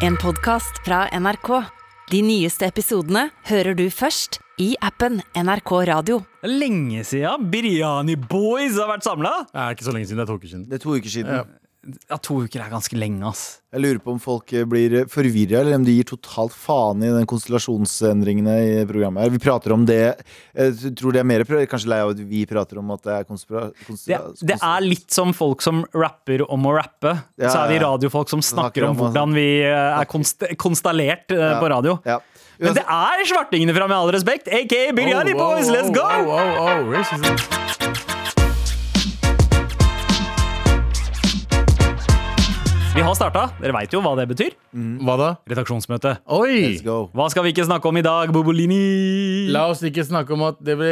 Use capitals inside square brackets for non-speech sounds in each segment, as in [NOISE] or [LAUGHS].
En podcast fra NRK. De nyeste episodene hører du først i appen NRK Radio. Lenge siden Biryani Boys har vært samla. Det er ikke så lenge siden. Det er to uker siden. Det er to uker siden. Ja. Ja, to uker er ganske lenge, ass. Jeg lurer på om folk eh, blir forvirra, eller om de gir totalt faen i den konstellasjonsendringene i programmet. her Vi prater om det Jeg tror det er mer kanskje lei av at vi prater om at det er konspira... Det, det er litt som folk som rapper om å rappe. Ja, så er vi radiofolk som snakker Snakker om om hvordan vi eh, er konst konstallert ja, på radio. Ja. Men det er svartingene fra Med all respekt, aka Biryani Oh, oh, Boys, let's oh, go! oh, oh, Vi har starta. Dere veit jo hva det betyr. Hva da? Redaksjonsmøte. Oi! Let's go. Hva skal vi ikke snakke om i dag, Bobolini? La oss ikke snakke om at det ble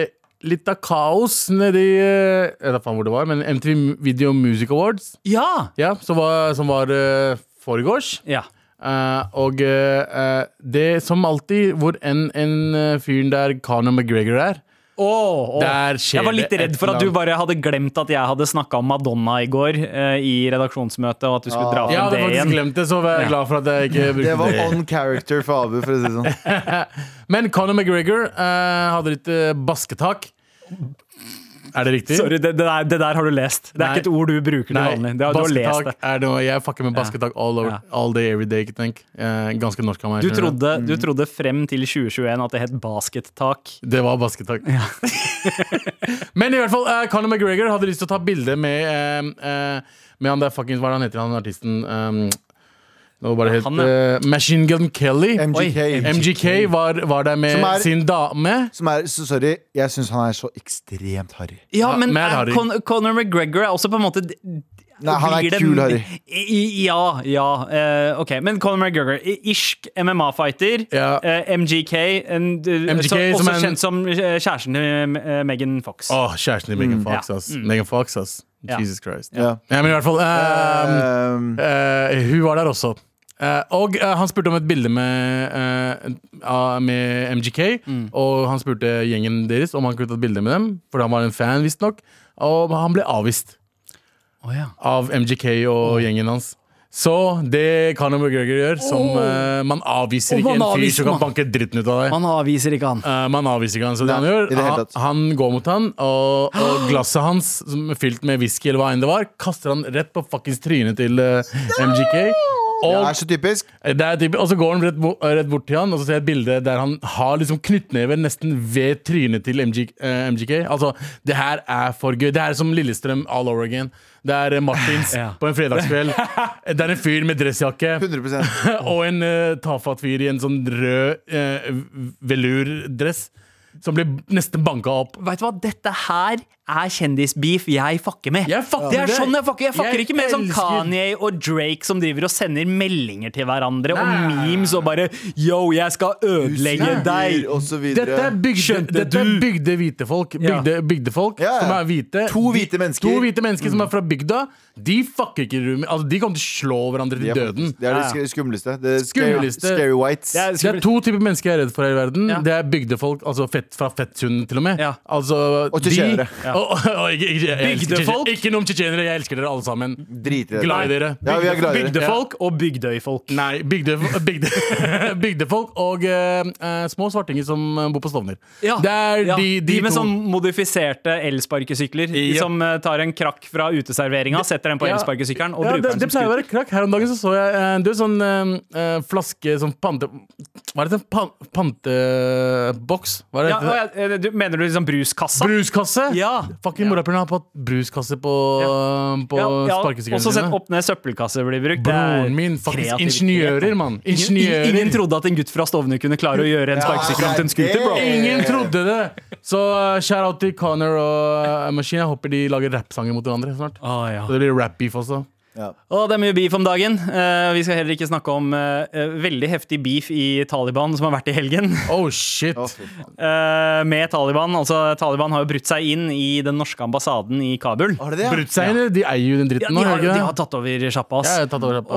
litt av kaos nedi eh, Jeg vet faen hvor det var, men MTV Video Music Awards. Ja! Ja, som var, som var eh, foregårs. ja. Eh, og eh, eh, det som alltid, hvor enn en uh, fyren der Conor McGregor er Åh, oh. Der skjer Jeg var litt redd for at du bare hadde glemt at jeg hadde snakka om Madonna i går eh, i redaksjonsmøtet, og at du skulle dra Jeg frem hadde det faktisk glemt det, så var jeg Ja. glad for at jeg ikke brukte Det Det var on character for Abu, for å si det sånn. [LAUGHS] Men Conor McGregor eh, hadde litt eh, basketak. Er det riktig? Sorry, det, det, der, det der har du lest. Det er Nei. ikke et ord du bruker til vanlig. Det, har- du har lest det. er noe Jeg fucker med basketak all, over, Ja. all day, every day. tenk eh, Ganske norsk av meg. Du trodde, du trodde frem til 2021 at det het baskettak. Det var basketak. [LAUGHS] Men i hvert fall, uh, Conor McGregor hadde lyst til å ta bilde med uh, uh, Med han der fuckings Hva er det han heter, han artisten? Um, nå bare helt Han, uh, Machine Gun Kelly. MGK. MGK var, var der med Som er- sin dame. Som er, så sorry, jeg syns han er så ekstremt harry. Ja, men ja, eh, Harry. Con Conor McGregor er også på en måte Nei, han er kul, det- kul harry. I- Ja, ja. Uh, ok, men Conor McGregor, irsk MMA-fighter. Ja. MGK, And, uh, MGK så, som også en- kjent som eh, kjæresten til eh, Megan Fox. Åh, kjæresten til Megan Fox, Mm, Ja. ass. Megan Fox, ass. Ja. Jesus Christ. Ja. Ja, men i hvert fall eh, Um, eh, Hun var der også. Eh, og uh, han spurte om et bilde med, uh, med MGK. Mm. Og han spurte gjengen deres om han kunne tatt bilde med dem, fordi han var en fan, visstnok. Og han ble avvist oh, ja. av MGK og gjengen hans. Så det Conor McGregor gjør, som uh, Man avviser ikke man en fyr som kan banke dritten ut av deg. Man avviser ikke han. Uh, man avviser ikke han. Så det Nei, han gjør, det han, går mot han, og, [GASPS] og glasset hans, som er fylt med whisky eller hva enn det var, kaster han rett på fuckings trynet til uh, MGK. Det er så typisk. det er typisk. og så går han rett, bo- rett bort til han, og så ser jeg et bilde der han har liksom knyttneven nesten ved trynet til MG, eh, MGK. Altså, det her er for gøy. Det her er som Lillestrøm all over again. Det er eh, Martins [LAUGHS] Ja. på en fredagskveld. [LAUGHS] Det er en fyr med dressjakke 100% [LAUGHS] og en uh, tafatt fyr i en sånn rød uh, velurdress som blir nesten banka opp. Vet du hva, dette her er kjendisbeef jeg fucker med. Jeg fucker det er sånn jeg fucker. Jeg fucker Jeg ikke med sånn Kanye og Drake som driver og sender meldinger til hverandre og memes og bare Yo, jeg skal ødelegge deg. Dette er bygde, Skjønte dette er du? bygde hvite folk. Bygde, bygde folk Ja, ja. som er hvite. To hvite mennesker. To hvite mennesker som er fra bygda. De fucker ikke rom- altså, De kommer til å slå hverandre til døden. Det er det skumleste. Det er scary, Skumleste. scary whites. Det er Det er to typer mennesker jeg er redd for her i verden. Ja. Det er bygdefolk, altså fett, fra Fettsund til og med. Ja. Altså, Og til de- Og, og, og, ikke, ikke, jeg Bygdefolk. Ikke noe om tsjetsjenere, jeg elsker dere alle sammen. Driter Glad i dere. Ja, vi er glad i dere. Bygdefolk og bygdøyfolk. Nei, bygde, bygde, [LAUGHS] bygdefolk og eh, eh, små svartinger som eh, bor på Stovner. Ja, Det er ja. de, de, med to. sånn modifiserte elsparkesykler. De Ja. som eh, tar en krakk fra uteserveringa, setter den på Ja. elsparkesykkelen og ja, bruker det, den det som pleier å være krakk. Her om dagen så, så jeg eh, Du, sånn eh, eh, flaske Sånn pante... Hva er det? Pan, panteboks? Hva er det? Ja, og jeg- eh, du, mener du liksom bruskassa? Bruskasse? Ja. Fucking Ja. morapuleren har fått bruskasse på, på Ja, ja, sparkesykkelen Også sett opp ned søppelkasse blir brukt. Det Broren min, faktisk ingeniører, mann. Ingen, Ingeniører. ingen trodde at en gutt fra Stovner kunne klare å gjøre en sparkesykkel om til en er scooter, bro. Ingen trodde det! Så uh, shout out til Connor og uh, Machine. Jeg håper de lager rappsanger mot hverandre snart. Ah, ja. Så det blir rap-beef også. Ja. Og det er mye beef om dagen. Uh, vi skal heller ikke snakke om eh, veldig heftig beef i Taliban som har vært i helgen. [LAUGHS] Oh shit. Eh, med Taliban. Altså, Taliban har jo brutt seg inn i den norske ambassaden i Kabul. Har det det? ja? Brutt seg inn? De eier jo den dritten de, nå. Ja, de de har tatt over sjappa. Ja.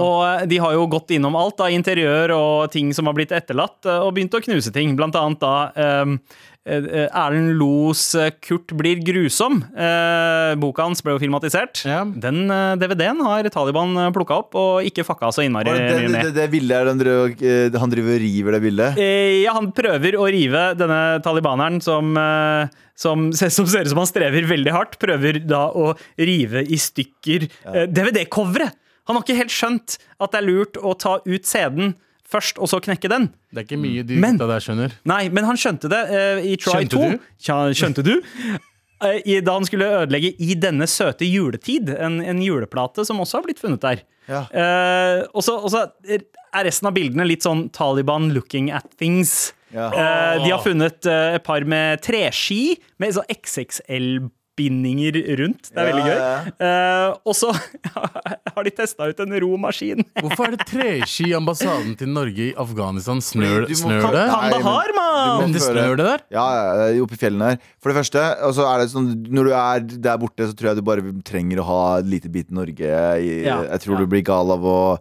Og de har jo gått innom alt av interiør og ting som har blitt etterlatt, og begynt å knuse ting. Blant annet da um, Erlend Los eh, 'Kurt blir grusom'. Eh, boka hans ble jo filmatisert. Ja. Den eh, DVD-en har Taliban plukka opp og ikke fucka så innmari det, mye med. det, det bildet er driver, eh, Han driver og river det bildet? Eh, Ja, han prøver å rive denne talibaneren som, eh, som, [LAUGHS] som ser ut som han strever veldig hardt. Prøver da å rive i stykker ja. DVD-coveret! Han har ikke helt skjønt at det er lurt å ta ut CD-en først, og så knekke den. Det er ikke mye de Men- der skjønner. Nei, men han skjønte det uh, i Try Skjønte 2. du? Tja, skjønte du? Uh, [LAUGHS] i, da han skulle ødelegge I denne søte juletid, en, en juleplate som også har blitt funnet der. Ja. Uh, og så er resten av bildene litt sånn Taliban looking at things. Ja. De har funnet et par med treski med sånn XXL-bindinger rundt. Det er veldig Ja, gøy. Eh, og så [LAUGHS] har de testa ut en romaskin. Hvorfor er det treski i ambassaden til Norge i Afghanistan? Snør, Du må- snør kan- det? kan- Kandahar, mann! Men det snør det der? Ja, oppe i fjellene her. For det første, og så er det sånn når du er der borte, så tror jeg du bare trenger å ha et lite bit Norge. I, Ja, jeg tror ja. du blir gal av å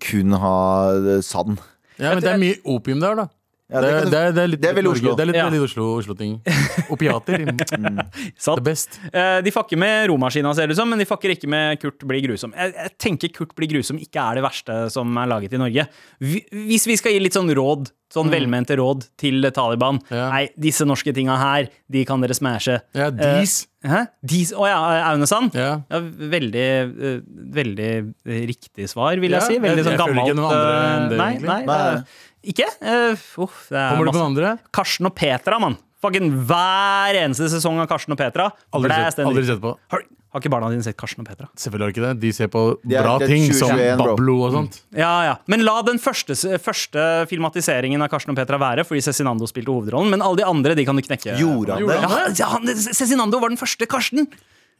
kun ha sand. Ja, men det er mye opium der, da. Ja, det, det er, det, det litt veldig Oslo. Det er litt, Ja. litt Oslo, Oslo-ting. Opiater. [LAUGHS] Det The best. Eh, De fucker med romaskina, ser det ut som, men de fucker ikke med Kurt blir grusom. Jeg, jeg tenker Kurt blir grusom ikke er det verste som er laget i Norge. Vi, hvis vi skal gi litt sånn råd, sånn velmente råd til Taliban Mm. Ja. Nei, disse norske tinga her, de kan dere smashe. Ja, dis. Eh, hæ? Dis, Å ja, Aunesand? Ja. Ja, veldig, eh, veldig riktig svar, vil jeg si. Veldig sånn sånn jeg føler gammelt. ikke noen andre enn det, eh, nei, egentlig. nei, Nei. Ikke? Uh, uff, det er Kommer du på den andre? Karsten og Petra, mann. Fucking hver eneste sesong av Karsten og Petra. Aldri sett, aldri sett på. Har, har ikke barna dine sett Karsten og Petra? Selvfølgelig har de ikke det. De ser på er- bra er ting som 2021. Bablo og sånt. Ja, ja. Men la den første, første filmatiseringen av Karsten og Petra være, fordi Cezinando spilte hovedrollen. Men alle de andre de kan du knekke. Gjorde han det? Ja, ja, Cezinando var den første Karsten!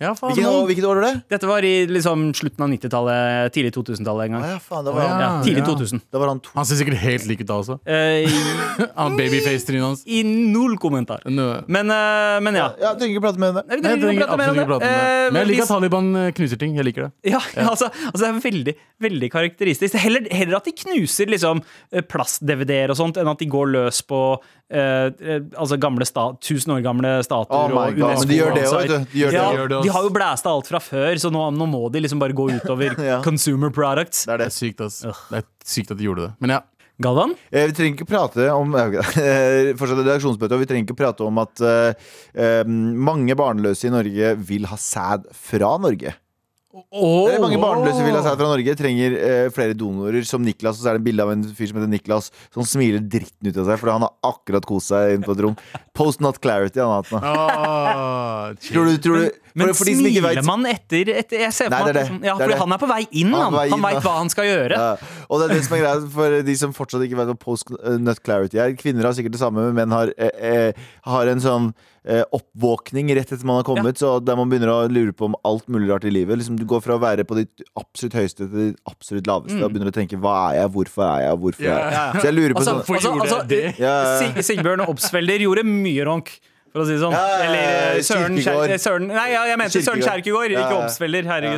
Ja, faen. Hvilket, år- hvilket år var det? Dette var i liksom, slutten av 90-tallet, tidlig 2000-tallet en gang. ja, faen, det var ja. Ja, tidlig ja. 2000. da var han to. Han ser sikkert helt lik ut da også. Eh, [LAUGHS] Han Babyface-trynet hans. I null kommentar. Nå- Men, uh, men ja. Ja, jeg trenger ikke prate med henne. Nei, Nei, trenger ikke prate med det. Eh, Men jeg liker at Taliban eh, knuser ting. Jeg liker det. Ja, [LAUGHS] ja. Altså, altså det er veldig, veldig karakteristisk. Heller, heller at de knuser liksom plast-DVD-er og sånt, enn at de går løs på eh, altså gamle sta tusen år gamle statuer. oh og unesco men de gjør det òg, vet du. De gjør det. De gjør det de har jo blæsta alt fra før, så nå, nå må de liksom bare gå utover [LAUGHS] Ja. consumer products. Det er Det det. er sykt, ass. Det er sykt at de gjorde det. Men ja. Galvan? Eh, Vi trenger ikke prate om [LAUGHS] eh, Fortsatt redaksjonsbøte, og vi trenger ikke prate om at eh, eh, mange barnløse i Norge vil ha sæd fra Norge. Det er mange barnløse vil ha seg fra Norge, trenger eh, flere donorer. Som Niklas, og så er det en bilde av en fyr som heter Niklas, som smiler dritten ut av seg fordi han har akkurat kost seg inne på et rom. Post not clarity, han har hatt nå. Ah. Tror du, tror du, Men for, for smiler vet, man etter, etter Jeg ser for Nei, meg det er det. Ja, Det er det. han er på vei inn, Han han. Han veit hva han skal gjøre. Ja, og det er det som er greia for de som fortsatt ikke vet hva post not clarity er. Kvinner har sikkert det samme, men menn har, eh, eh, har en sånn eh, oppvåkning rett etter man har kommet, så der man begynner å lure på om alt mulig rart i livet. Liksom, du går fra å være på ditt absolutt høyeste til ditt absolutt laveste, og begynner å tenke 'hva er jeg', 'hvorfor er jeg', 'hvorfor er jeg'? Ja, ja. Så jeg lurer på Altså, sånn altså, gjorde altså? Ja, ja. Sigbjørn Obsfelder gjorde mye ronk. For å si det sånn. Ja, ja, ja, Eller eh, Søren. Kjer- Søren Nei, ja, jeg mente Søren Kjerkegård, Kjerkegaard, Obsfeller. ikke ja.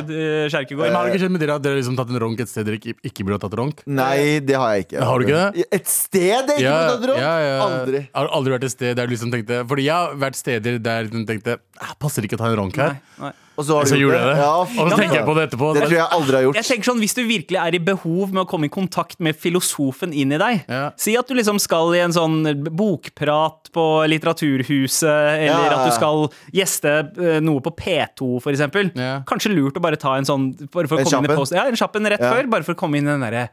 Kjerkegård. Herregud, eh, Men har det ikke skjedd med dere at dere har liksom tatt en ronk et sted dere ikke, ikke burde ha tatt ronk? Nei, det har jeg ikke. Har du ikke det? Et sted jeg ikke må ta dråp? ja, ja. Aldri. Har aldri vært et sted der du liksom tenkte Fordi jeg har vært steder der du tenkte ah, Passer ikke å ta en ronk her. Nei, nei. Og så har Så gjorde jeg det. Ja, Og så tenker jeg på det etterpå. Det tror jeg aldri har gjort. Jeg tenker sånn, Hvis du virkelig er i behov med å komme i kontakt med filosofen inn i deg Ja. Si at du liksom skal i en sånn bokprat på Litteraturhuset, eller Ja. at du skal gjeste eh, noe på P2, for eksempel. Ja. Kanskje lurt å bare ta en sånn bare for å En komme inn i kjappen? Ja, en kjapp rett Ja. før, bare for å komme inn i den derre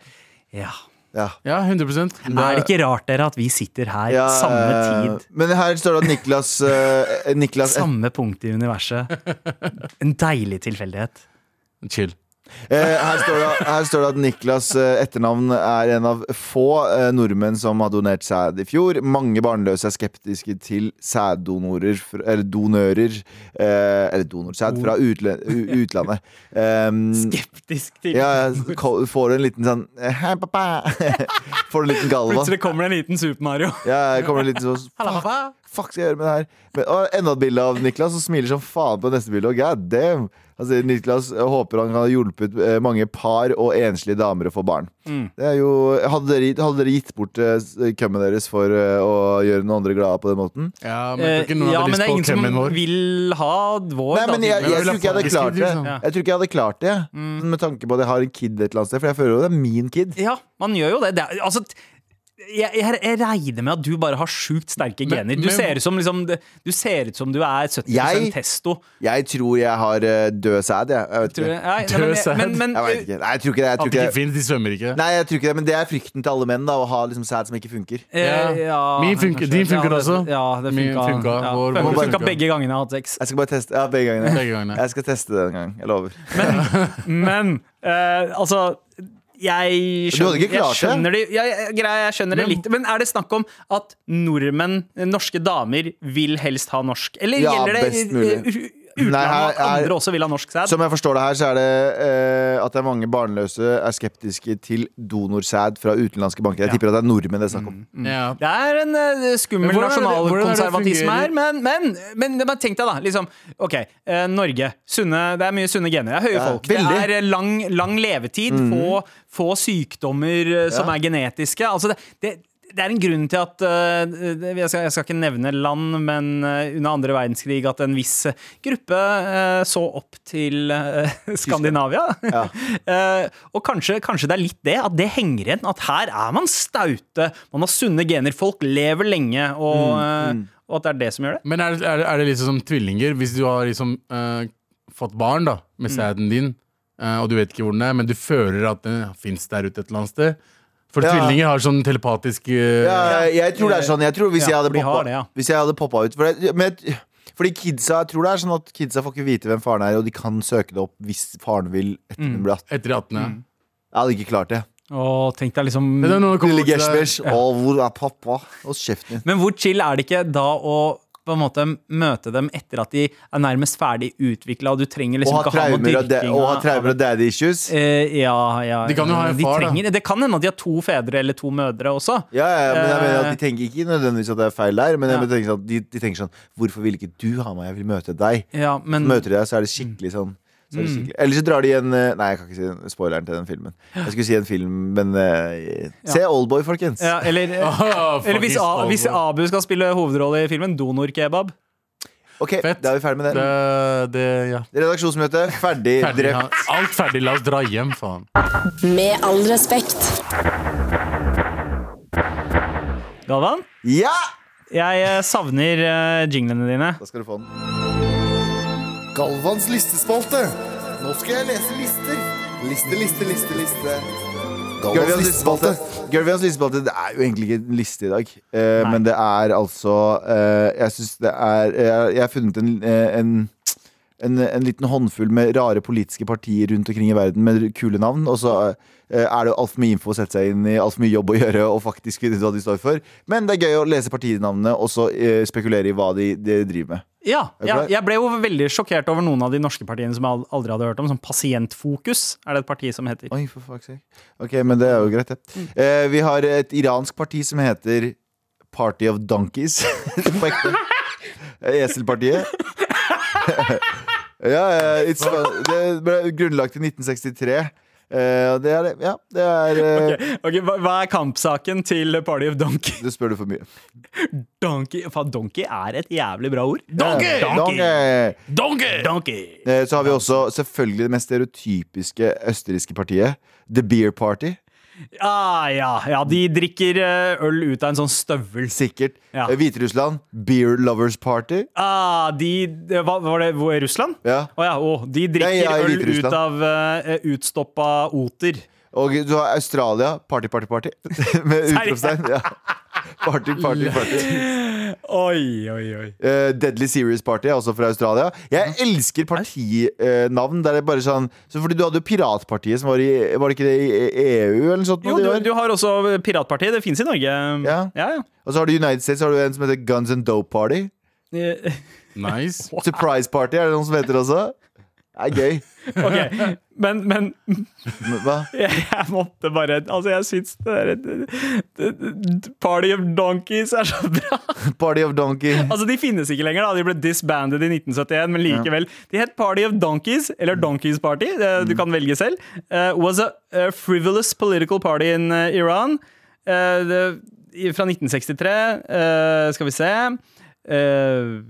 Ja. Ja. Ja, 100 Er det ikke rart dere at vi sitter her Ja, samme eh, tid? Men her står det at Niklas, eh, Niklas Samme punkt i universet. En deilig tilfeldighet. Chill. Eh, her, står det, her står det at Niklas eh, etternavn er en av få eh, nordmenn som har donert sæd i fjor. Mange barnløse er skeptiske til sæddonorer, eller donører eh, Eller donorsæd fra utle, utlandet. Um, Skeptisk til ja, får du en liten sånn Hei, pappa! [LAUGHS] Får du en liten galva? Plutselig kommer det en liten Super Mario. [LAUGHS] Ja, kommer det liten sånn Fuck, fuck skal jeg gjøre med det her? Men, og enda et bilde av Niklas som smiler som faen på neste bilde. Og god damn! Sier Niklas håper han kan ha hjulpet eh, mange par og enslige damer å få barn. Det er jo, hadde, dere, hadde dere gitt bort uh, kømmen deres for eh, å gjøre noen andre glade på den måten? Ja, men jeg ikke noen Eh, ja, men det er ingen som vår. vil ha vår. Nei, men jeg, jeg, jeg, vil tror ikke jeg hadde klart det. liksom. Jeg tror ikke jeg hadde klart det mm. Med tanke på at jeg har en kid et eller annet sted For jeg føler jo det er min kid Ja, man gjør jo det. det er, altså, jeg, jeg, jeg regner med at du bare har sjukt sterke Men- gener. Du, men- ser ut som, liksom, du ser ut som du er 70 Jeg- testo. Jeg tror jeg har eh, død sæd jeg. jeg Tror jeg. Nei, Død nei, men, sæd. men, men, Jeg vet ikke Nei, jeg tror ikke det jeg At tror det ikke ikke finnes, de svømmer ikke. Nei, jeg tror ikke det Men det er frykten til alle menn da Å ha liksom sæd som ikke funker Ja. ja, Min funker- din funker ja, også. Ja, det funka. funka. Ja, Vår- det vår funka funka. begge gangene jeg har hatt sex. Jeg skal bare teste Ja, begge gangene Begge gangene. Jeg skal teste det en gang Jeg lover Men eh, altså jeg skjønner, jeg det? skjønner det. Jeg, jeg, skjønner det litt. Men er det snakk om at nordmenn, norske damer, vil helst ha norsk? Eller Ja, gjelder det uh, Nei, utlandet her at andre også vil ha norsk sæd? Som jeg forstår det her, så er det uh, at det er mange barnløse er skeptiske til donorsæd fra utenlandske banker. Jeg tipper at det er nordmenn det er snakk om. Ja. Det er en uh, skummel er nasjonalkonservatisme er her, men, men, men, men tenk deg da, liksom OK, uh, Norge. Sunne, det er mye sunne gener. Det er høye Ja, folk. Det er lang, lang levetid. Få, få sykdommer som Ja. er genetiske. Altså, det, det det er en grunn til at eh, jeg, skal, jeg skal ikke nevne land, men eh, under andre verdenskrig at en viss gruppe eh, så opp til [LAUGHS] Skandinavia. Ja. [LAUGHS] Eh, og kanskje, kanskje det er litt det, at det henger igjen. At her er man staute, man har sunne gener, folk lever lenge, og, Mm, mm. og at det er det som gjør det. Men er, er, er det liksom som tvillinger? Hvis du har liksom uh, fått barn da med sæden din, uh, og du vet ikke hvor den er, men du føler at den fins der ute et eller annet sted For Ja. tvillinger har sånn telepatisk uh, Ja, jeg tror det er sånn. Jeg tror Hvis Ja, jeg hadde poppa det, ja. Hvis jeg hadde poppa ut for det, men, Fordi kidsa, jeg tror det er sånn at kidsa får ikke vite hvem faren er, og de kan søke det opp hvis faren vil etter Mm. de 18. etter 18. Ja. Jeg hadde ikke klart det. Og tenk deg liksom det er Lille bort Ja. å, hvor er pappa? Hold kjeften din. Men hvor chill er det ikke da å på en måte møte dem etter at de er nærmest ferdig utvikla, og du trenger liksom ikke ha noe dyrking og ha traumer og daddy issues. Eh, ja, ja. De kan jo ha en de far, da. Det kan hende at de har to fedre eller to mødre også. Ja, ja, men jeg mener at Eh. De tenker ikke nødvendigvis at det er feil der, men jeg Ja. at de, de tenker sånn Hvorfor vil ikke du ha meg? Jeg vil møte deg. Ja, men Møter de deg, så er det skikkelig sånn. Så er. Eller så drar de en eh, Nei, jeg kan ikke si spoileren til den filmen. Jeg skulle si en film, men uh, Se Oldboy, folkens. ja, eller, oh, [LAUGHS] [LAUGHS] eller hvis, A, hvis. Abu skal spille hovedrolle i filmen, donorkebab. Ok, Fett. da er vi ferdig med det. det, det, ja. Redaksjonsmøte, ferdig, Ferdig, ja. drept. Alt ferdig, la oss dra hjem, faen. Med all respekt. Galvan, Ja! jeg eh, savner uh, jinglene dine. Da skal du få den. Galvans listespalte. Nå skal jeg lese lister. Liste, liste, liste, liste. Galvans listespalte. Galvans listespalte Det er jo egentlig ikke en liste i dag, eh, men det er altså eh, Jeg syns det er Jeg, Jeg har funnet en, eh, en en, en liten håndfull med rare politiske partier rundt omkring i verden med kule navn. Og så eh, er det altfor mye info å sette seg inn i, altfor mye jobb å [LAUGHS] gjøre og faktisk vite hva de står for. Men det er gøy å lese partinavnene og så eh, spekulere i hva de, de driver med. Ja, ja, jeg ble jo veldig sjokkert over noen av de norske partiene som jeg aldri hadde hørt om. Som Pasientfokus er det et parti som heter. Oi, for fuck's sake. Ok, men det er jo greit, det. Eh, vi har et iransk parti som heter Party of Donkeys. [LAUGHS] På ekte. Eselpartiet. [LAUGHS] ja, ja, it's, det ble grunnlagt i 1963. Eh, det er det. Ja, det er eh, Okay, hva, hva er kampsaken til Party of Donkey? Det spør du for mye. Donkey, faen, donkey er et jævlig bra ord. Donkey! Donkey! Donkey! Donkey. Eh, så har vi også selvfølgelig det mest stereotypiske østerrikske partiet. The Beer Party. Ah, ja, ja, de drikker eh, øl ut av en sånn støvel. Sikkert. Ja. Eh, Hviterussland. Beer Lovers Party. Ah, de, det- hva, Var det hvor, Russland? Ja. Oh, ja, oh, de drikker ja, øl ut av uh, utstoppa oter. Og du har Australia. Party, party, party. [LAUGHS] Med utropstegn. Ja. [LAUGHS] Party, party, party. [LAUGHS] Oi, oi, oi. Eh, Deadly Serious Party er også fra Australia. Jeg elsker partinavn. Der det er bare sånn så Fordi du hadde jo Piratpartiet, som var i Var det ikke det i EU? Eller noe sånt, Jo, du, du har også Piratpartiet. Det fins i Norge. Ja. ja, ja. Og så har du United States, har du en som heter Guns and Dope Party. Eh, [LAUGHS] Nice. Surprise Party er det noen som heter også. Er gøy. [LAUGHS] Ok, Men, men Hva? [LAUGHS] jeg, jeg måtte bare Altså, jeg syns det der det- det- det- Party of Donkeys er så bra. [LAUGHS] Party of Donkey. Altså, De finnes ikke lenger, da. De ble disbanded i 1971, men likevel. De het Party of Donkeys, eller Donkeys Party, du kan velge selv. Uh, was a, a frivolous political party in uh, Iran. Uh, the, fra 1963. uh, skal vi se. Uh,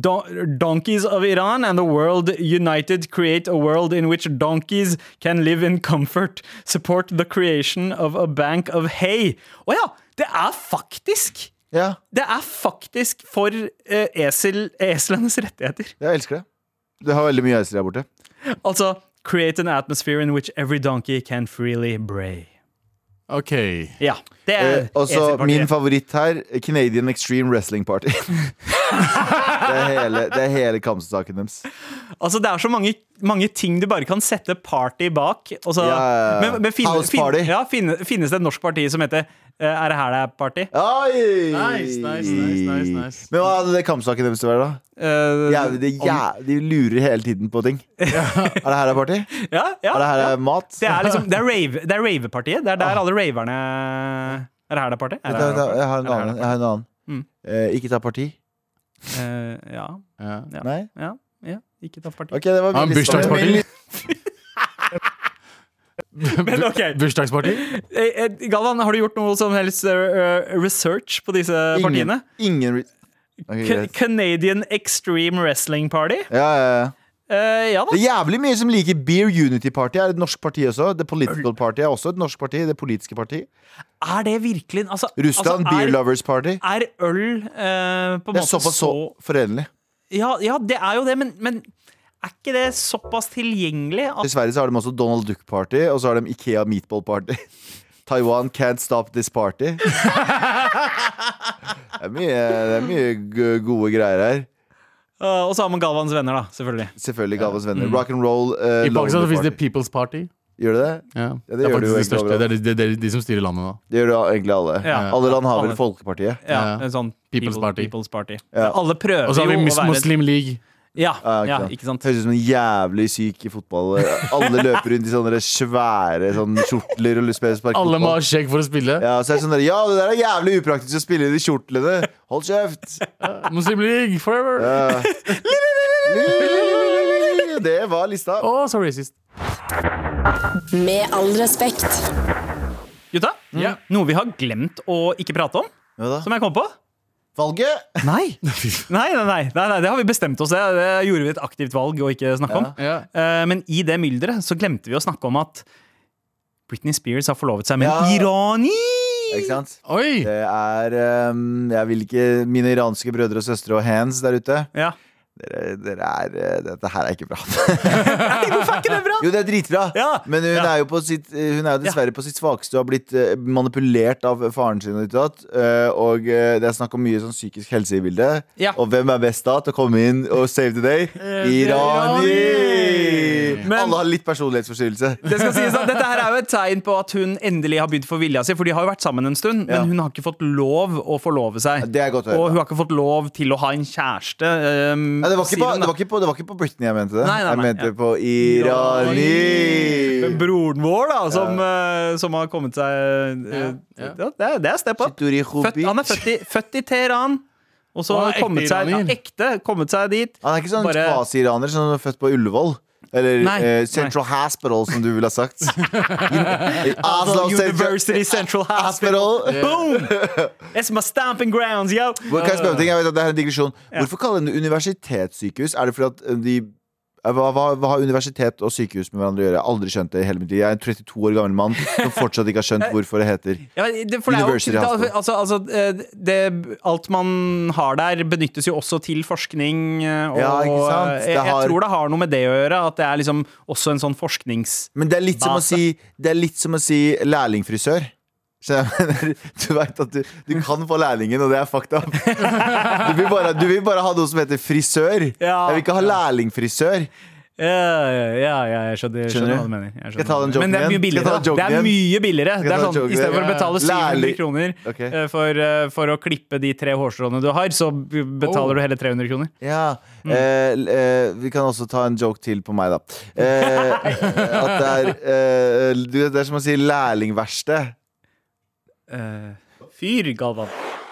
don donkeys of Iran and the world united create a world in which donkeys can live in comfort. Support the creation of a bank of hay. Å ja! Det er faktisk Ja, det er faktisk for uh, esel, eselenes rettigheter. jeg elsker det. Du har veldig mye esel der borte. Altså create an atmosphere in which every donkey can freely bray. OK. Ja, det er Eh, og så min favoritt her, Canadian Extreme Wrestling Party. [LAUGHS] det er hele, det er hele kampsaken deres. Altså, det er så mange, mange ting du bare kan sette party bak. Og så, Ja, ja, ja. men, men finne, House party. ja, finnes, finnes det et norsk parti som heter eh, Er det her det er party? Oi! Nice, nice, nice, nice, nice. Men hva hadde det kampsaken deres til å være, da? Uh, ja, de, ja, de lurer hele tiden på ting. Er det her er party? ja, ja, Er det her ja. er mat? Det er liksom Det er rave- det er ravepartiet. Det er der alle raverne Er det her det er party? Er det det er party? Jeg har en annen. Jeg har en annen. Mm. Eh, ikke ta parti? Eh, ja, Ja. ja, Nei? ja, ja. Ikke ta parti. Ok, det var min bursdagsparty. [LAUGHS] Men ok Bursdagsparty? Eh, eh, Galvan, har du gjort noe som helst research på disse partiene? Ingen, ingen re- Ok, Canadian Extreme Wrestling Party? Ja, ja, ja. Eh, ja da. Det er jævlig mye som liker Beer Unity Party. er et norsk parti også. The Political Party er også et norsk parti. Det politiske parti. Er det virkelig altså, Russland altså, Beer er, Lovers Party. er øl uh, på en Det er måte såpass så forenlig. ja, ja, det er jo det, men, men er ikke det såpass tilgjengelig? I At, Sverige så har de også Donald Duck Party, og så har de Ikea Meatball Party. [LAUGHS] Taiwan Can't Stop This Party. [LAUGHS] Det er mye, det er mye gode greier her. Eh, og så har man Galvans venner, da. Selvfølgelig. Selvfølgelig Galvans venner. Rock and roll. uh, I Pakistan så finnes det People's Party. Gjør det det? Ja. det det, er gjør det jo faktisk det største. Det er, de, det er de som styrer landet nå. Det gjør det egentlig alle. Ja. Alle land har vel Folkepartiet. Ja, Ja. en sånn People's people- Party. People's Party. Ja. Alle prøver Og så har vi jo Mus å være Muslim League. Ja, Ja, ja, sant. ikke sant? Høres ut som en jævlig syk i fotball. Alle løper rundt i sånne svære sånn kjortler og spiller Alle må ha skjegg for å spille. Ja, så er det sånn der, ja, det der er jævlig upraktisk å spille i de kjortlene. Hold kjeft! Muslim League forever! Det var lista. Å, så racist. Med all respekt. Gutta, mm. noe vi har glemt å ikke prate om, Hva da? som jeg kom på? Valget? Nei. [LAUGHS] Nei, nei, nei, nei, nei, det har vi bestemt oss. Det, det gjorde vi et aktivt valg å ikke snakke om. Ja. Uh, men i det mylderet så glemte vi å snakke om at Britney Spears har forlovet seg med en irani! Ikke sant? Oi! Det er um, Jeg vil ikke Mine iranske brødre og søstre og hands der ute. Ja. Dere, dere er eh, Dette her er ikke bra. [LAUGHS] Nei, hvorfor er ikke det bra? Jo, det er dritbra, Ja. men hun Ja. er jo på sitt Hun er jo dessverre på sitt svakeste og har blitt eh, manipulert av faren sin. Og, ditt og. Eh, eh, det er snakk om mye sånn psykisk helse i bildet. Ja. Og hvem er best da til å komme inn og save the day? Irani! Men- Alle har litt personlighetsforstyrrelse. Det skal sies at Dette her er jo et tegn på at hun endelig har begynt for vilja si. For de har jo vært sammen en stund, Ja. men hun har ikke fått lov å forlove seg. Det er godt å høre. Og hun har ikke fått lov til å ha en kjæreste. Um, det, var ikke på, det, var ikke på, det var ikke på Britney jeg mente det. Nei, nei, nei, jeg mente ja. på Irani. Men broren vår, da, som, ja. som har kommet seg eh, Ja, ja, ja. det, er, det er step up. Født, han er født i, født i Teheran. Og så har han kommet seg, ja, ekte, kommet seg dit. Han er ikke sånn kvasi-iraner som er født på Ullevål. Eller Nei, eh, Central Hospital, som du ville ha sagt. [LAUGHS] Oslo University Central [LAUGHS] Hospital. Hospital. Boom! It's my stomping grounds, yo! Hvor, kan jeg spørre om ting? Jeg vet at det er en digresjon. Hvorfor kalle det universitetssykehus? Er det fordi at eh, de hva, hva, hva har universitet og sykehus med hverandre å gjøre? Jeg har aldri skjønt det i hele mitt liv. Jeg er en 32 år gammel mann som fortsatt ikke har skjønt [LAUGHS] hvorfor det heter Ja, det, er University det, Hospital. altså, altså, eh, det, alt man har der, benyttes jo også til forskning. eh, Og Ja, ikke sant? eh, Det jeg, har- jeg tror det har noe med det å gjøre. At det er liksom også en sånn forsknings... Men det er litt som å si Det er litt som å si lærlingfrisør. Skjønner jeg mener? Du vet at du, du kan få lærlingen, og det er fakta. Du vil bare, du vil bare ha noe som heter frisør. Ja. Jeg vil ikke ha lærlingfrisør. Ja, ja, ja, jeg skjønner, jeg skjønner Skjønner hva du? mener. Jeg Skal jeg ta den joken Men det er mye igjen? Billigere. Det er mye billigere. Det er sånn, Istedenfor å betale 700 kroner Ok. eh, for, eh, for å klippe de tre hårstråene du har, så betaler Oh. du hele 300 kroner. Ja. Mm. Eh, eh, vi kan også ta en joke til på meg, da. Eh, [LAUGHS] at det er eh, Det er som å si lærlingverksted. Eh, fyr, Galvan.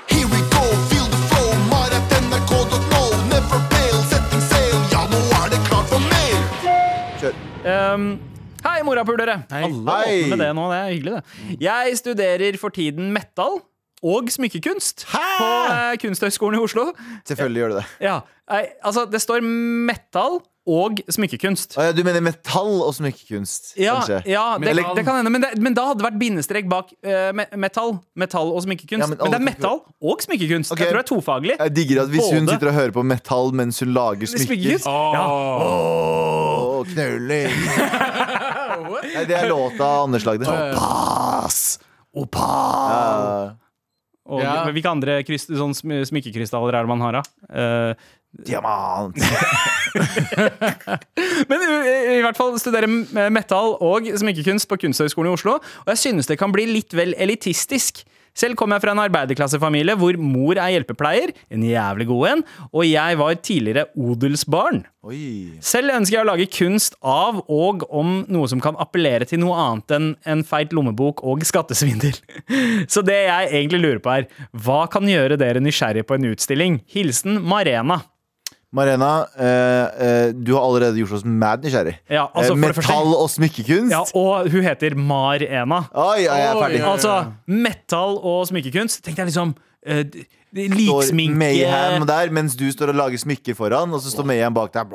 Here we go, feel the flow, mar.nrk.no. Never fail, setting sail, ja, nå er det klart for mer. Kjør. Um, hei, morapulere! Hei. Alle Hei. åpner med det nå, det er hyggelig, det. Jeg studerer for tiden metal og smykkekunst på uh, Kunsthøgskolen i Oslo. Selvfølgelig gjør du det. Ja, nei, altså Det står metal og smykkekunst. Ah, ja, du mener metall og smykkekunst, Ja, ja det, det kan hende, men, det, men da hadde det vært bindestrek bak uh, metall. Metall og smykkekunst. Ja, men men, det er metall og smykkekunst. Okay. Jeg tror det er tofaglig. Jeg digger at hvis hun sitter og hører på metall mens hun lager smykker Smykkekunst? Ja. Åh, knulling! [LAUGHS] Nei, det er låta Anders lagde. Opas! Opal! Ja. Og Ja. hvilke andre sånn smykkekrystaller er det man har, da? Eh, Diamant! [LAUGHS] Men i, i hvert fall studere metal og smykkekunst på Kunsthøgskolen i Oslo. Og jeg synes det kan bli litt vel elitistisk. Selv kommer jeg fra en arbeiderklassefamilie hvor mor er hjelpepleier, en jævlig god en, og jeg var tidligere odelsbarn. Oi. Selv ønsker jeg å lage kunst av og om noe som kan appellere til noe annet enn en feit lommebok og skattesvindel. [LAUGHS] Så det jeg egentlig lurer på er, hva kan gjøre dere nysgjerrige på en utstilling? Hilsen Marena. Marena, eh, eh, du har allerede gjort oss mad nysgjerrig. Ja, altså, Eh, det første- metall og smykkekunst? Ja, og hun heter Mar-Ena. Oi, ja, jeg er ferdig. Oi. Altså, metal og smykkekunst. Tenkte jeg liksom uh, Står Liksminke Mayhem der, mens du står og lager smykker foran, og så står Mayhem bak deg.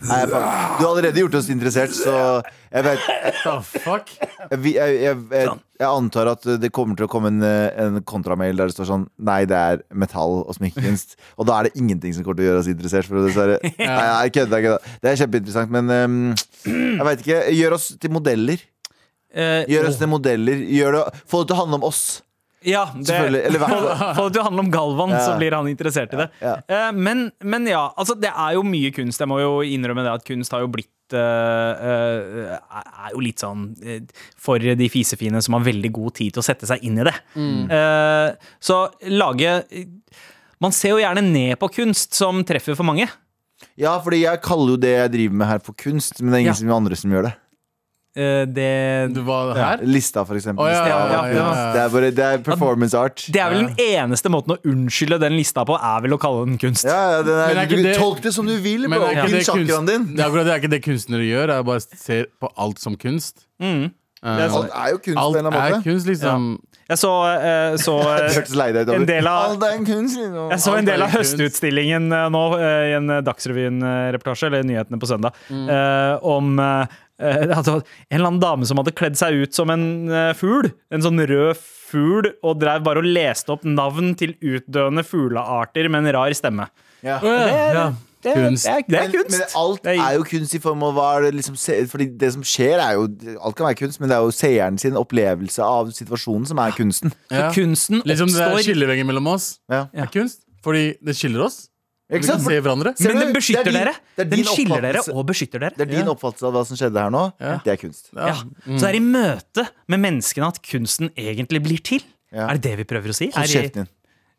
Nei, jeg er. Du har allerede gjort oss interessert, så jeg vet The fuck? jeg, jeg, jeg, jeg, jeg antar at det kommer til å komme en, en kontramail der det står sånn Nei, det er metall og smykkekunst. Og da er det ingenting som kommer til å gjøre oss interessert. For å dessverre. Nei, jeg kødder, ikke. Det er kjempeinteressant, men ehm, jeg veit ikke. Gjør oss til modeller. Eh, Gjør oss til modeller. Gjør det, få det til å handle om oss. Ja, det, eller få, [LAUGHS] det handler om Galvan, Ja. så blir han interessert i det. Ja, Eh, men, men ja, altså det er jo mye kunst. Jeg må jo innrømme det at kunst har jo blitt uh, eh, Er jo litt sånn for de fisefine som har veldig god tid til å sette seg inn i det. Eh, så lage Man ser jo gjerne ned på kunst som treffer for mange. Ja, fordi jeg kaller jo det jeg driver med her for kunst, men det er ingen Ja. som andre som gjør det. Eh, det Du var her? Lista, for eksempel. Oh, ja, ja, ja, ja. Det, er bare, det er performance art. Det er vel den eneste måten å unnskylde den lista på, er vel å kalle den kunst. Ja, ja, den er, Men er du, det- Tolk det som du vil, Men bro. er det kunst- din. Det er er ikke det kunstnere gjør. Jeg bare ser på alt som kunst. Mm. Eh, Alt er jo kunst på en alt eller annen er måte. kunst, liksom. Jeg så, uh, så [LAUGHS] Det eh, hørtes lei deg ut en del av Alt. Jeg så en del av høstutstillingen uh, nå eh, i en Dagsrevyen-reportasje, eller nyhetene på søndag, eh, om eh, eh, en eller annen dame som hadde kledd seg ut som en eh, fugl. En sånn rød fugl, og drev bare og leste opp navn til utdøende fuglearter med en rar stemme. Ja. Ja. Det, Kunst. det, er, det er kunst. men alt er- jo kunst i form av hva det liksom se- Fordi det som skjer, er jo Alt kan være kunst, men det er jo seeren sin opplevelse av situasjonen som er kunsten. Ja. Kunsten Liksom det oppstår skillevegger mellom oss. Ja. Det er kunst. Fordi det skiller oss. Ikke sant? se hverandre. Men den beskytter Det er din- dere. det er Den skiller dere og beskytter dere. Det er din Ja. oppfattelse av hva som skjedde her nå. Ja. Det er kunst. Ja. Så det er i møte med menneskene at kunsten egentlig blir til. Ja. Er det det vi prøver å si? Er i,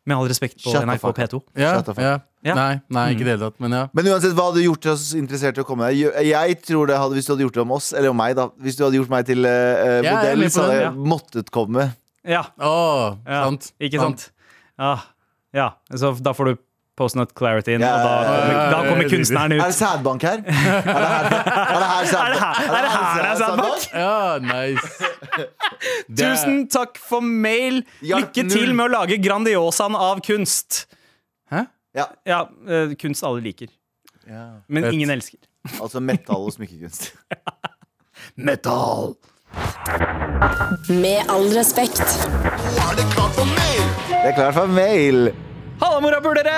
med all respekt på Shut NRK. P2. Ja, Shut the fuck ja. Ja. Nei, nei, ikke i det hele tatt. Men ja. Men uansett, hva hadde du gjort oss interessert i å komme deg? Jeg- tror det hadde, Hvis du hadde gjort det om oss, eller om meg, da Hvis du hadde gjort meg til uh, Ja, modell, så hadde jeg måttet komme. Ja, Oh, ja. sant. Ikke sant? Ja. ja. Så da får du Postnut Clarity inn, og da da kommer kunstneren Er det ut. sædbank her? Er det her, er det her [LAUGHS] sædbank? Er det her- er det her er sædbank? Ja, nice. Tusen takk for mail. Lykke til med å lage Grandiosaen av kunst. Hæ? Ja, Ja, eh, kunst alle liker, men ingen elsker. [LAUGHS] altså metall og smykkekunst. Metal! Med all respekt. Nå er det klart for mail! Det er klart for mail. Halla, morapulere!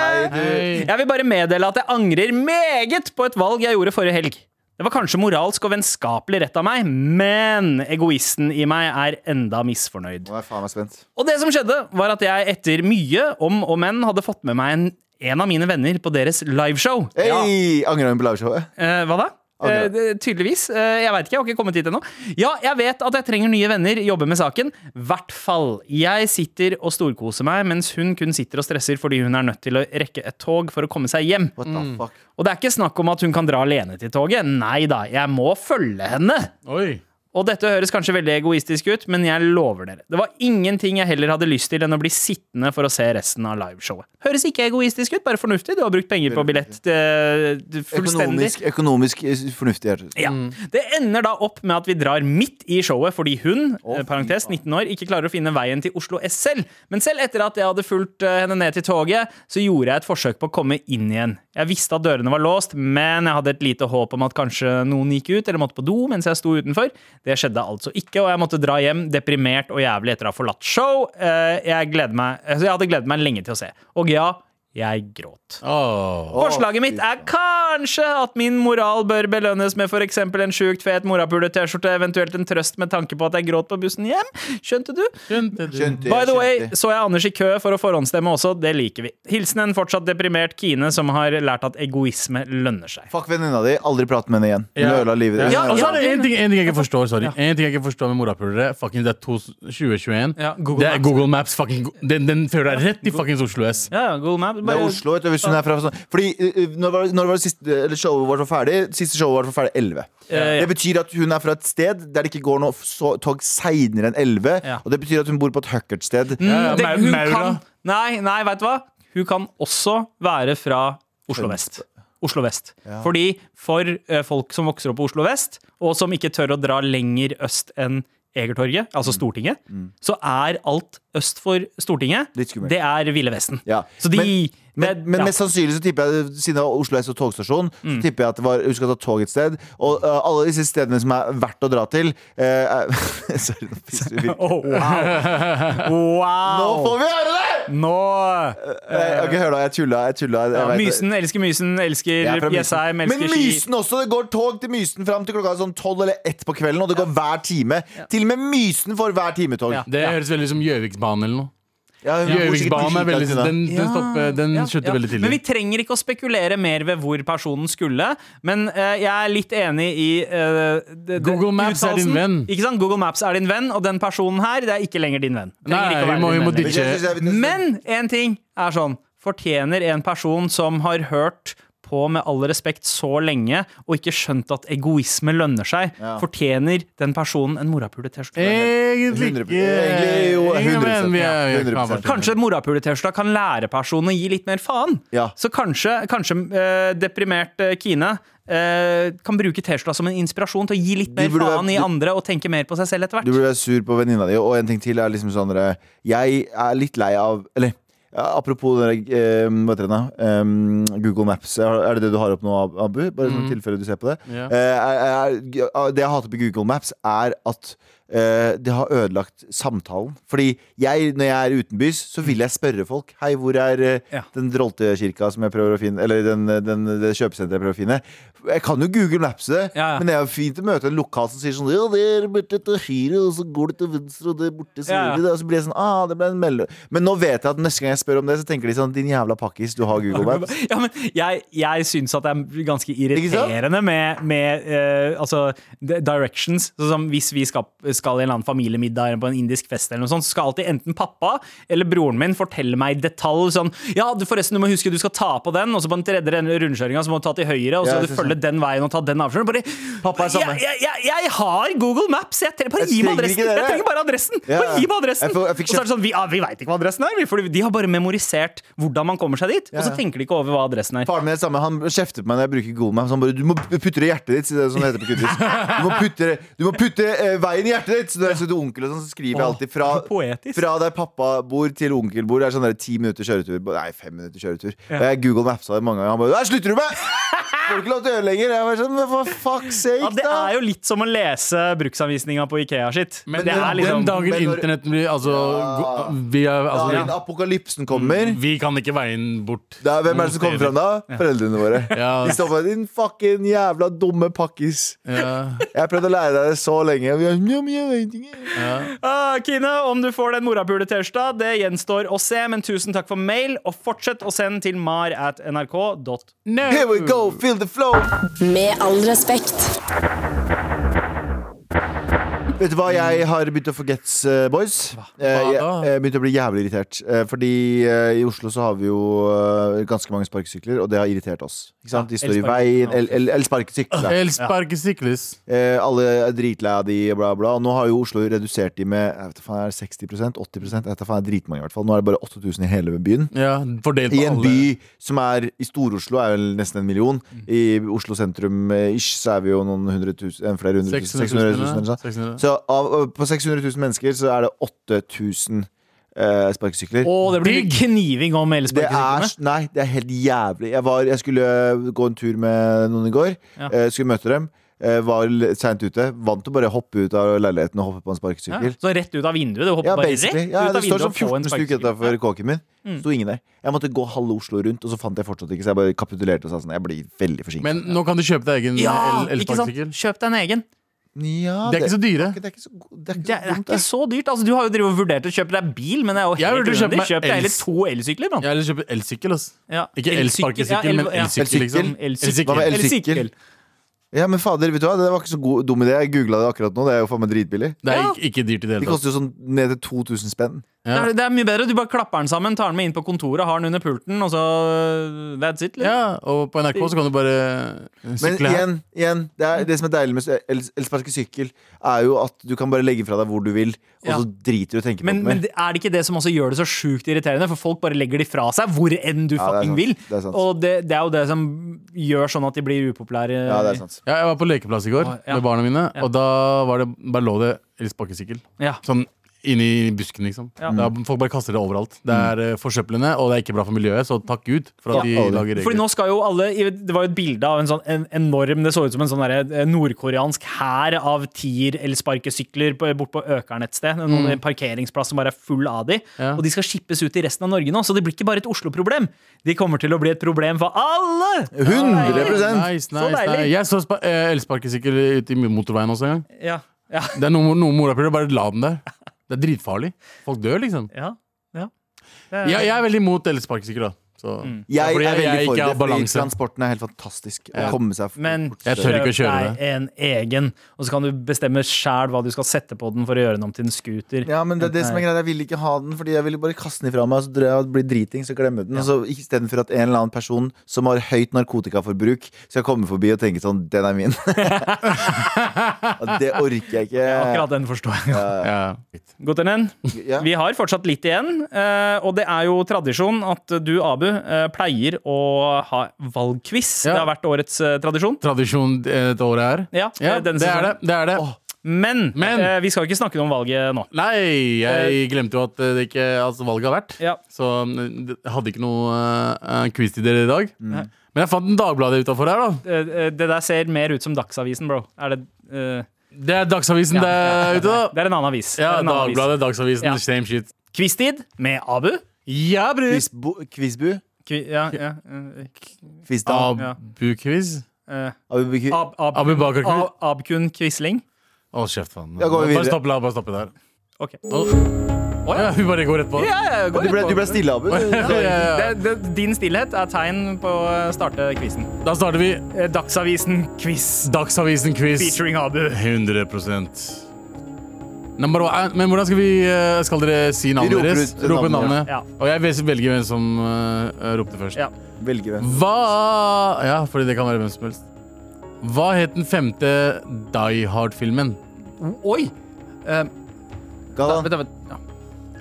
Jeg vil bare meddele at jeg angrer meget på et valg jeg gjorde forrige helg. Det var kanskje moralsk og vennskapelig rett av meg, men egoisten i meg er enda misfornøyd. Nå er jeg faen meg spent. Og det som skjedde, var at jeg etter mye om og men hadde fått med meg en en av mine venner på deres liveshow. Hei! Angrer hun på liveshowet? Eh, hva da? Eh, tydeligvis. Eh, jeg veit ikke, jeg har ikke kommet hit ennå. Ja, jeg vet at jeg trenger nye venner, jobber med saken. Hvert fall. Jeg sitter og storkoser meg, mens hun kun sitter og stresser fordi hun er nødt til å rekke et tog for å komme seg hjem. What the fuck? Og det er ikke snakk om at hun kan dra alene til toget. Nei da, jeg må følge henne. Oi. Og dette høres kanskje veldig egoistisk ut, men jeg lover dere. Det var ingenting jeg heller hadde lyst til enn å bli sittende for å se resten av liveshowet. Høres ikke egoistisk ut, bare fornuftig. Du har brukt penger på billett. Det, fullstendig. Økonomisk, økonomisk eh, fornuftig. Ja. Det ender da opp med at vi drar midt i showet fordi hun, oh, parentes 19 år, ikke klarer å finne veien til Oslo S selv. Men selv etter at jeg hadde fulgt eh, henne ned til toget, så gjorde jeg et forsøk på å komme inn igjen. Jeg visste at dørene var låst, men jeg hadde et lite håp om at kanskje noen gikk ut eller måtte på do mens jeg sto utenfor. Det skjedde altså ikke, og jeg måtte dra hjem deprimert og jævlig etter å ha forlatt show. Eh, Jeg, meg, altså jeg hadde gledet meg lenge til å se. Og ja, jeg gråt. Oh, Forslaget mitt er kanskje at min moral bør belønnes med f.eks. en sjukt fet morapule-T-skjorte, eventuelt en trøst med tanke på at jeg gråt på bussen hjem. Skjønte du? Skjønte du? Skjønte, By the way, så jeg Anders i kø for å forhåndsstemme også. Det liker vi. Hilsen en fortsatt deprimert Kine som har lært at egoisme lønner seg. Fuck venninna di. Aldri prat med henne igjen. Hun Ja. ødela livet ditt. Ja, Og så ja. er det en ting, en ting jeg ikke forstår, sorry. En ting jeg ikke forstår med morapulere. Fucking det er 2021. Ja, Google det er Maps. Google Maps. Fucking, den, den fører deg rett i fuckings Oslo S. Ja, Google Maps. Det er Oslo, vet du, hvis hun er fra sånn Fordi uh, når var, når var det siste Eller showet vårt var ferdig? Siste showet vårt var ferdig 11. Eh, ja. Det betyr at hun er fra et sted der det ikke går noe så, tog seinere enn 11. Ja. Og det betyr at hun bor på et høkkert-sted. Ja, ja, Mm, det, hun Maura. kan Nei, nei, vet du hva? Hun kan også være fra Oslo vest. Oslo vest. Fordi for uh, folk som vokser opp på Oslo vest, og som ikke tør å dra lenger øst enn Egertorget, altså Mm. Stortinget, så er alt øst for Stortinget, det er Ville Vesten. Ja. Så de Men- Men, det- men ja. mest sannsynlig så tipper jeg siden det var Oslo S og togstasjon, Mm. så tipper jeg at det var, hun skal ta tog et sted. Og uh, alle disse stedene som er verdt å dra til uh, er, [LAUGHS] Sorry, nå pisser vi. [LAUGHS] Oh, wow. wow! Nå får vi høre det! Nå uh, ok, hør da, jeg tulla. Jeg tulla jeg ja. Mysen elsker Mysen, elsker Ski Jessheim, Men elsker Ski. Mysen også! Det går tog til Mysen fram til klokka sånn tolv eller ett på kvelden, og det går hver time. Til og med Mysen får hver time tog. Ja. Det høres veldig ut som Gjøviksbanen eller noe. Gjøviksbanen er veldig. Den, den, stopper, den Ja, slutter ja. veldig tidlig. Men vi trenger ikke å spekulere mer ved hvor personen skulle. Men uh, jeg er litt enig i uh, det- det- Google Maps er din venn. Ikke sant? Google Maps er din venn, og den personen her det er ikke lenger din venn. Nei, vi må- vi må ditche. Men en ting er sånn Fortjener en person som har hørt på med all respekt så lenge og ikke skjønt at egoisme lønner seg, Ja. fortjener den personen en morapule-T-skjorte? Egentlig ikke. Egentlig jo, 100%, venn, vi er- ja, 100%. Kanskje morapule-T-skjorta kan lære personen å gi litt mer faen? Ja. Så kanskje, kanskje eh, deprimert eh, Kine Uh, kan bruke T-skjorta som en inspirasjon til å gi litt mer faen i andre og tenke mer på seg selv etter Du hvert. burde være sur på venninna di. Og en ting til er liksom sånn Jeg er litt lei av Eller apropos det eh? Em, Google Maps. Er det det du har opp nå, Abu? Bare sånn tilfelle du ser på det. Yeah. Eh, er, er, det jeg hater på Google Maps, er at eh, det har ødelagt samtalen. Fordi jeg, når jeg er utenbys, så vil jeg spørre folk. Hei, hvor er eh, Ja. den Droltekirka som jeg prøver å finne? Eller den, den, det kjøpesenteret jeg prøver å finne? Jeg kan jo Google Maps det, Ja, ja. men det er jo fint å møte en lokal som sier sånn Ja, det er borte til høyre, og så går det til venstre, og det er borte så Ja. Og så blir jeg sånn Ah, det ble en melde. Men nå vet jeg at neste gang jeg spør om det, så tenker de sånn Din jævla pakkis, du har Google [LAUGHS] Maps. Ja, men jeg, jeg syns at det er ganske irriterende med, med uh, altså, directions. Sånn som hvis vi skal, skal i en eller annen familiemiddag eller på en indisk fest, eller noe sånt, så skal alltid enten pappa eller broren min fortelle meg i detalj sånn Ja, du, forresten, du må huske du skal ta på den, og så på den tredje rundkjøringa så må du ta til høyre, og så Ja, skal jeg du følge den veien og ta den avkjøringen. Bare Pappa er samme. Jeg, jeg, jeg, jeg har Google Maps! Jeg trenger, bare gi meg adressen! Jeg trenger bare adressen! Ja, Bare gi meg adressen! og så er det sånn, Vi, ja, vi veit ikke hva adressen er, for de har bare memorisert hvordan man kommer seg dit. Og så tenker de ikke over hva adressen er. Faren min er samme, han kjefter på meg når jeg bruker Google Maps. Han bare 'Du må putte det i hjertet ditt', som det heter på kuttis. Du må putte, du må putte eh, veien i hjertet ditt! Så når jeg skal til onkel, og sånn, så skriver jeg alltid fra, poetisk. fra der pappa bor til onkel bor. Det er sånn der ti minutter kjøretur. Nei, fem minutter kjøretur. Og jeg Google Mapsa det mange ganger. Han bare 'Der slutter du med!' Får du ikke lov til å gjøre lenger. Jeg var sånn, men for fuck's sake, Ja, det da! er jo litt som å lese bruksanvisninga på Ikea sitt. Men det er liksom den dagen men når- internett blir Altså, ja, vi, er, altså Dagen apokalypsen kommer, vi kan ikke veien bort. da, hvem er det som kommer fram da? Foreldrene våre. [LAUGHS] Ja. De står for din fucking jævla dumme pakkis. Ja, Jeg har prøvd å lære deg det så lenge. og vi er, «Ja, men jeg vet ikke». ja. Ah, Kine, om du får den morapule-tirsdag, det gjenstår å se, men tusen takk for mail, og fortsett å sende til mar at nrk.no. Here we go, flow! Med all respekt. Vet du hva jeg har begynt å forgets, uh, boys? Eh, jeg, jeg begynte å bli jævlig irritert. Eh, fordi eh, i Oslo så har vi jo eh, ganske mange sparkesykler, og det har irritert oss. Ikke sant? De står i veien. Elsparkesykler. el- el- Eller sparkesykler. da. [LAUGHS] Elsparkesyklis. Eh, alle er dritlei av de, bla, bla. Og nå har jo Oslo redusert de med jeg vet, ikke faen, er 60% 80 Jeg vet, faen, er dritmange, i hvert fall. Nå er det bare 8000 i hele byen. Ja, I en alle. by som er i Stor-Oslo er vel nesten en million. Mm. I Oslo sentrum eh, ish så er vi jo noen hundre tusen, eh, flere hundre tusen. 600 600 000 eller sånn. 600. Så av, på 600 000 mennesker så er det 8000 uh, sparkesykler. Å, det blir kniving om Det elsparkesyklene. nei, det er helt jævlig. Jeg, var, jeg skulle gå en tur med noen i går. Ja. Uh, skulle møte dem. eh, var seint ute. Vant til å bare hoppe ut av leiligheten og hoppe på en Ja, sparkesykkel. så rett ut av vinduet? Du Ja, bare basically. Ja, det står sånn og få en 14 stykker utafor kåken min. Mm. Sto ingen der. Jeg måtte gå halve Oslo rundt, og så fant jeg fortsatt ikke. Så jeg bare kapitulerte og sa sånn Jeg blir veldig forsinket. Men nå kan du kjøpe deg egen Ja, el- ikke sant? elsparkesykkel. Kjøp deg en egen. Ja, det er ikke så dyre. Det er ikke så, det er ikke Det er, så det er ikke så dyrt. Altså, du har jo drevet og vurdert å kjøpe deg bil, men jeg er jo helt unødvendig. meg Kjøp deg heller to elsykler, mann. Ja, eller kjøpe elsykkel. Altså. Ja. Ikke elsparkesykkel, ja, el- men ja. elsykkel, liksom. Elsykkel. Hva med Elsykkel. elsykkel? Ja, men fader, vet du hva? Det var ikke så god, dum idé. Jeg googla det akkurat nå. Det er jo faen meg dritbillig. Det er ikke, ikke dyrt i det De hele tatt. koster jo sånn ned til 2000 spenn. Det, er, det er mye bedre. Du bare klapper den sammen, tar den med inn på kontoret, har den under pulten, og så That's it. Liksom. ja, og på NRK så kan du bare Men sykle her. igjen, igjen det, er, det som er deilig med el- elsparkesykkel, er jo at du kan bare legge fra deg hvor du vil, og Ja. så driter du i å tenke på det mer. Men er det ikke det som også gjør det så sjukt irriterende? For folk bare legger de fra seg hvor enn du Ja, fucking vil. Og det, det er jo det som gjør sånn at de blir upopulære. Ja, det er sant. Ja, jeg var på lekeplass i går Å, ja. med barna mine, Ja. og da var det, bare lå det elsparkesykkel. Ja. Sånn inni busken, liksom. Ja. Da, folk bare kaster det overalt. Det er mm. forsøplende, og det er ikke bra for miljøet, så takk Gud for at Ja. de lager regler. Fordi nå skal jo alle Det var jo et bilde av en sånn en enorm Det så ut som en sånn eh, nordkoreansk hær av tier-elsparkesykler på- bort på Økeren et sted. Noen parkeringsplass som bare er full av de. Mm. Ja. Og de skal skippes ut i resten av Norge nå, så det blir ikke bare et Oslo-problem. De kommer til å bli et problem for alle! 100 Nice, nice, deilig. nice. Jeg så spa- eh, elsparkesykkel ute i motorveien også en gang. Ja, ja, Det er noe, noe morapuler, bare la den der. [LAUGHS] Det er dritfarlig. Folk dør, liksom. ja, ja. Det er- Jeg, jeg er veldig imot elsparkesykkel, da. Så, Mm. Ja, Jeg fordi er veldig jeg for det, fordi transporten er helt fantastisk. Å komme seg Men Jeg tør ikke å kjøp kjøre det. en egen, og så kan du bestemme sjæl hva du skal sette på den for å gjøre den om til en scooter. Ja, men det er det som er greit, Jeg vil ikke ha den, Fordi jeg ville bare kaste den ifra meg, og så jeg blir driting, så glemme den. Ja. så Istedenfor at en eller annen person som har høyt narkotikaforbruk, skal komme forbi og tenke sånn Den er min. [LAUGHS] Og det orker jeg ikke. Akkurat den forstår jeg. ja. Gottenen, Ja. vi har fortsatt litt igjen, eh, og det er jo tradisjon at du, Abu, pleier å ha valgquiz. Ja. Det har vært årets eh, tradisjon. Tradisjon eh, dette året er Ja, Ja, eh, denne det er det. det, er det. Men, Men- eh, vi skal ikke snakke om valget nå. Nei, jeg glemte jo at eh, det ikke, altså, valget har vært. Ja. Så mm, jeg hadde ikke noe uh, quiz til dere i dag. Mm. Men jeg fant en Dagbladet utafor her, da. Eh, eh, Det der ser mer ut som Dagsavisen, bro. Er det uh... Det er Dagsavisen Ja, det er ute, da. Det er en annen avis. Ja. Dagbladet, Dagsavisen, Ja. same shit. Quiztid med Abu. Ja, bror! Quizbo, quizbu? Kvi, ja, ja, eh? Ja. Abu-quiz? eh, Abu- Ab Ab Abu Bakar-quiz? Ab Abkun Quisling. Hold kjeft, faen. Ja, går vi Bare videre. stopp, la bare stoppe der. Ok. Å, ja, hun bare går rett på. Ja, ja, gå Du ble, rett på. du ble stille, Abu. [LAUGHS] Ja, ja, ja. Det, det, din stillhet er tegn på å starte quizen. Da starter vi Eh, Dagsavisen-quiz Dagsavisen-quiz. featuring Abu. 100 Number one. Men hvordan skal vi eh, Skal dere si navnet Vi roper deres? ut Rope navnet. navnet. Ja. Og jeg vel- velger hvem som eh, ropte først. Ja. Velge hvem. Hva Ja, fordi det kan være hvem som helst. Hva het den femte Die Hard-filmen? Oi! Eh, Galvan, vent, da, vent. Ja.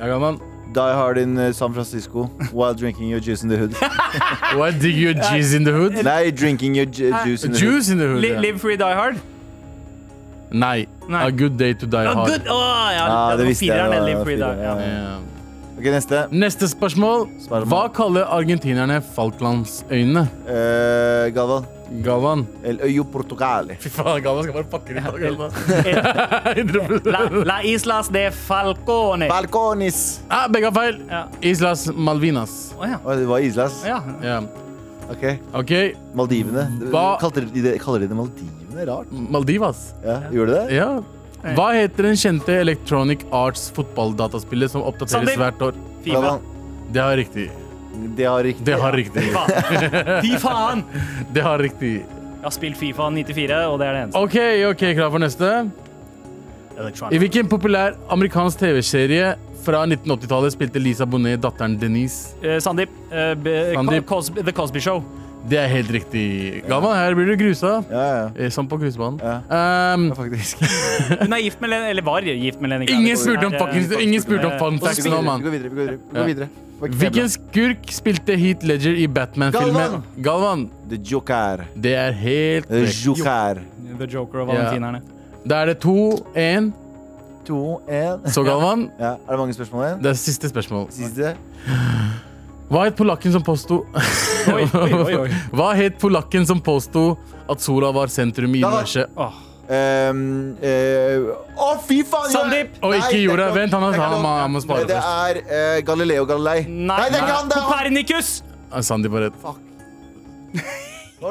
Ja, Galvan. Die Hard in San Francisco while drinking your juice in the hood. [LAUGHS] Why dig your jizz in the hood? Nei, drinking your ju juice in the hood. Juice in the hood. Li Ja. Live Free Die Hard. Nei. Nei. A Good Day to Die Hard. good. Å, ja, Ja, det visste jeg, det var Live Free Die. fireren, Ja. ja. Ja. Ok, neste. Neste spørsmål. Spørsmål. Hva kaller argentinerne Falklandsøyene? Eh, Galvan. Galvan. El Øyo portugale Fy faen, Galvan skal bare pakke det ut. 100%. La, la Islas de Falcone. Balconis. Ah, begge har feil. Ja. Islas Malvinas. Å ja. Å, det var Islas. ja. Ja. Ok. OK. Maldivene. Hva- Kaller de det, kaller de det Maldivene? Rart. Maldivas. Ja, Gjør du det? Ja. Hva heter den kjente Electronic Arts fotballdataspillet som oppdateres Sander. hvert år? FIFA. Det har riktig. Det har riktig. Det har riktig. Fy faen! [LAUGHS] Det har riktig. Jeg har spilt Fifa 94, og det er det eneste. OK, ok, klar for neste. I hvilken populær amerikansk TV-serie fra 1980-tallet spilte Lisa Bonet datteren Denise? Eh, Sandeep. eh, Sandeep. Cosby, The Cosby Show. Det er helt riktig. Galvan, her blir du grusa. Ja, ja. Eh, Som på grusebanen. Ja. Um, Faktisk. [LAUGHS] Hun er gift med Len, eller var gift med Lenny ingen spurte om fucking, ingen spurte om fun facts nå, mann. vi går videre. Vi går videre. Vi går videre. Hvilken skurk spilte Heath Ledger i Batman-filmen? Galvan. Galvan. The Joker. Det er helt The. Joker. The Joker og Ja. valentinerne. Da er det to, én. To, én. Så, Galvan, Ja. Er det mange spørsmål igjen? det er siste spørsmål. Siste? Hva het polakken som påsto Oi, oi, oi, oi. [LAUGHS] Hva het polakken som påsto at sola var sentrum i universet? Åh. Um, uh, oh, fy faen! Sandeep! Og ikke Nei, det. Vent, han har- han lov. han må spare Det er uh, Galileo Galilei. Nei, det er ikke han! Det er! Kopernikus! Ah, Sandeep har rett. Fuck.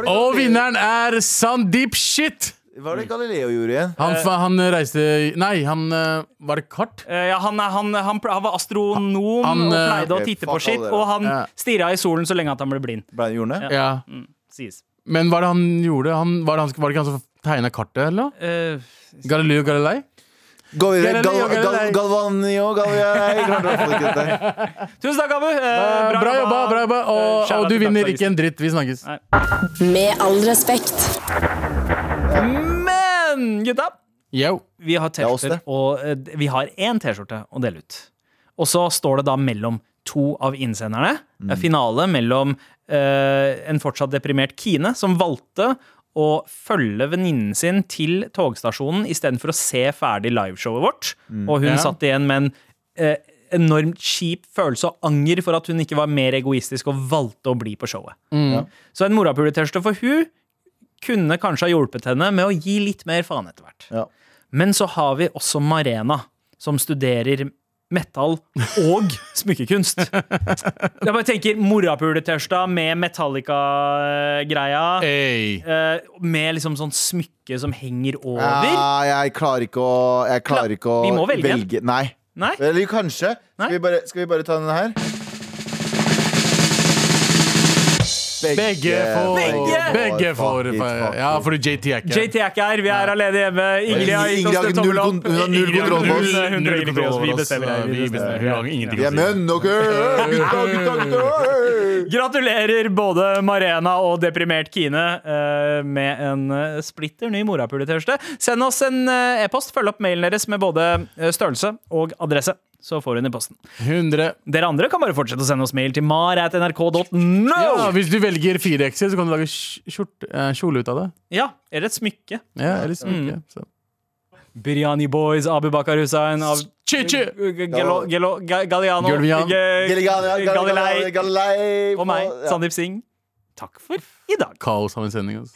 Og vinneren er Sandeep Shit! Hva var det Galileo gjorde igjen? Han, fa- han reiste Nei, han eh, Var det kart? Eh, ja, han, er- han, han, pl- han var astronom Han, og eh, pleide å ok, titte fuck på skitt. Og han Ja. stirra i solen så lenge at han ble blind. Ble han gjorde det? Ja. Mm, sies. Men hva er det han gjorde? Han, var, det han, var det ikke han som tegna kartet, eller? noe? Eh, Galileo Galilei? Gå videre. Galileo Gal, Gal, Galilei. Galvanio Galilei. Jeg klarte i hvert fall ikke dette. [LAUGHS] tusen takk, Abu. Eh, Bra, bra jobba, bra jobba. Og, Eh, shout out og du til vinner Dagsavisen. ikke en dritt. Vi snakkes. Nei. Med all respekt. Men gutta, Yo. vi har er T-skjorter, og eh, vi har én T-skjorte å dele ut. Og så står det da mellom to av innsenderne. Mm. En finale mellom eh, en fortsatt deprimert Kine, som valgte å følge venninnen sin til togstasjonen istedenfor å se ferdig liveshowet vårt. Mm. Og hun Ja. satt igjen med en eh, enormt kjip følelse og anger for at hun ikke var mer egoistisk og valgte å bli på showet. Så en morapuletørste for hun kunne kanskje ha hjulpet henne med å gi litt mer faen etter hvert. Ja. Men så har vi også Marena, som studerer metal og [LAUGHS] smykkekunst. Jeg bare tenker morapuletørsta med Metallica-greia. Hey. eh, Med liksom sånn smykke som henger over. Ja, jeg klarer ikke å, jeg klarer ikke å Vi må velge. Nei. Nei? Eller kanskje. Nei. Skal vi, bare, skal vi bare ta denne her? Begge får Begge! Begge får Ja, fordi JT er ikke JT er ikke her, vi er alene hjemme. Ingrid har gitt oss en tommel opp. hun har null kontroll på oss. null- kontroll. Vi over oss. bestemmer. Vi ingenting Vi er menn, dere! Gutta, gutta, gutta! Gratulerer både Marena og deprimert Kine eh, med en eh, splitter ny morapuletørste. Send oss en eh, e-post. Følg opp mailen deres med både størrelse og adresse. Så får hun i posten. 100. Dere andre kan bare fortsette å sende oss mail til mar.nrk.no. Ja, hvis du velger 4X, så kan du lage sk- skjort- eh, kjole ut av det. Ja, eller et smykke. Ja, eller smykke. Så. Biryani Boys, Abu Bakar Hussein av Chi-chi! Galliano. Galilei, og meg. Sandeep Singh. Takk for i dag. Kaos av en sending. Altså.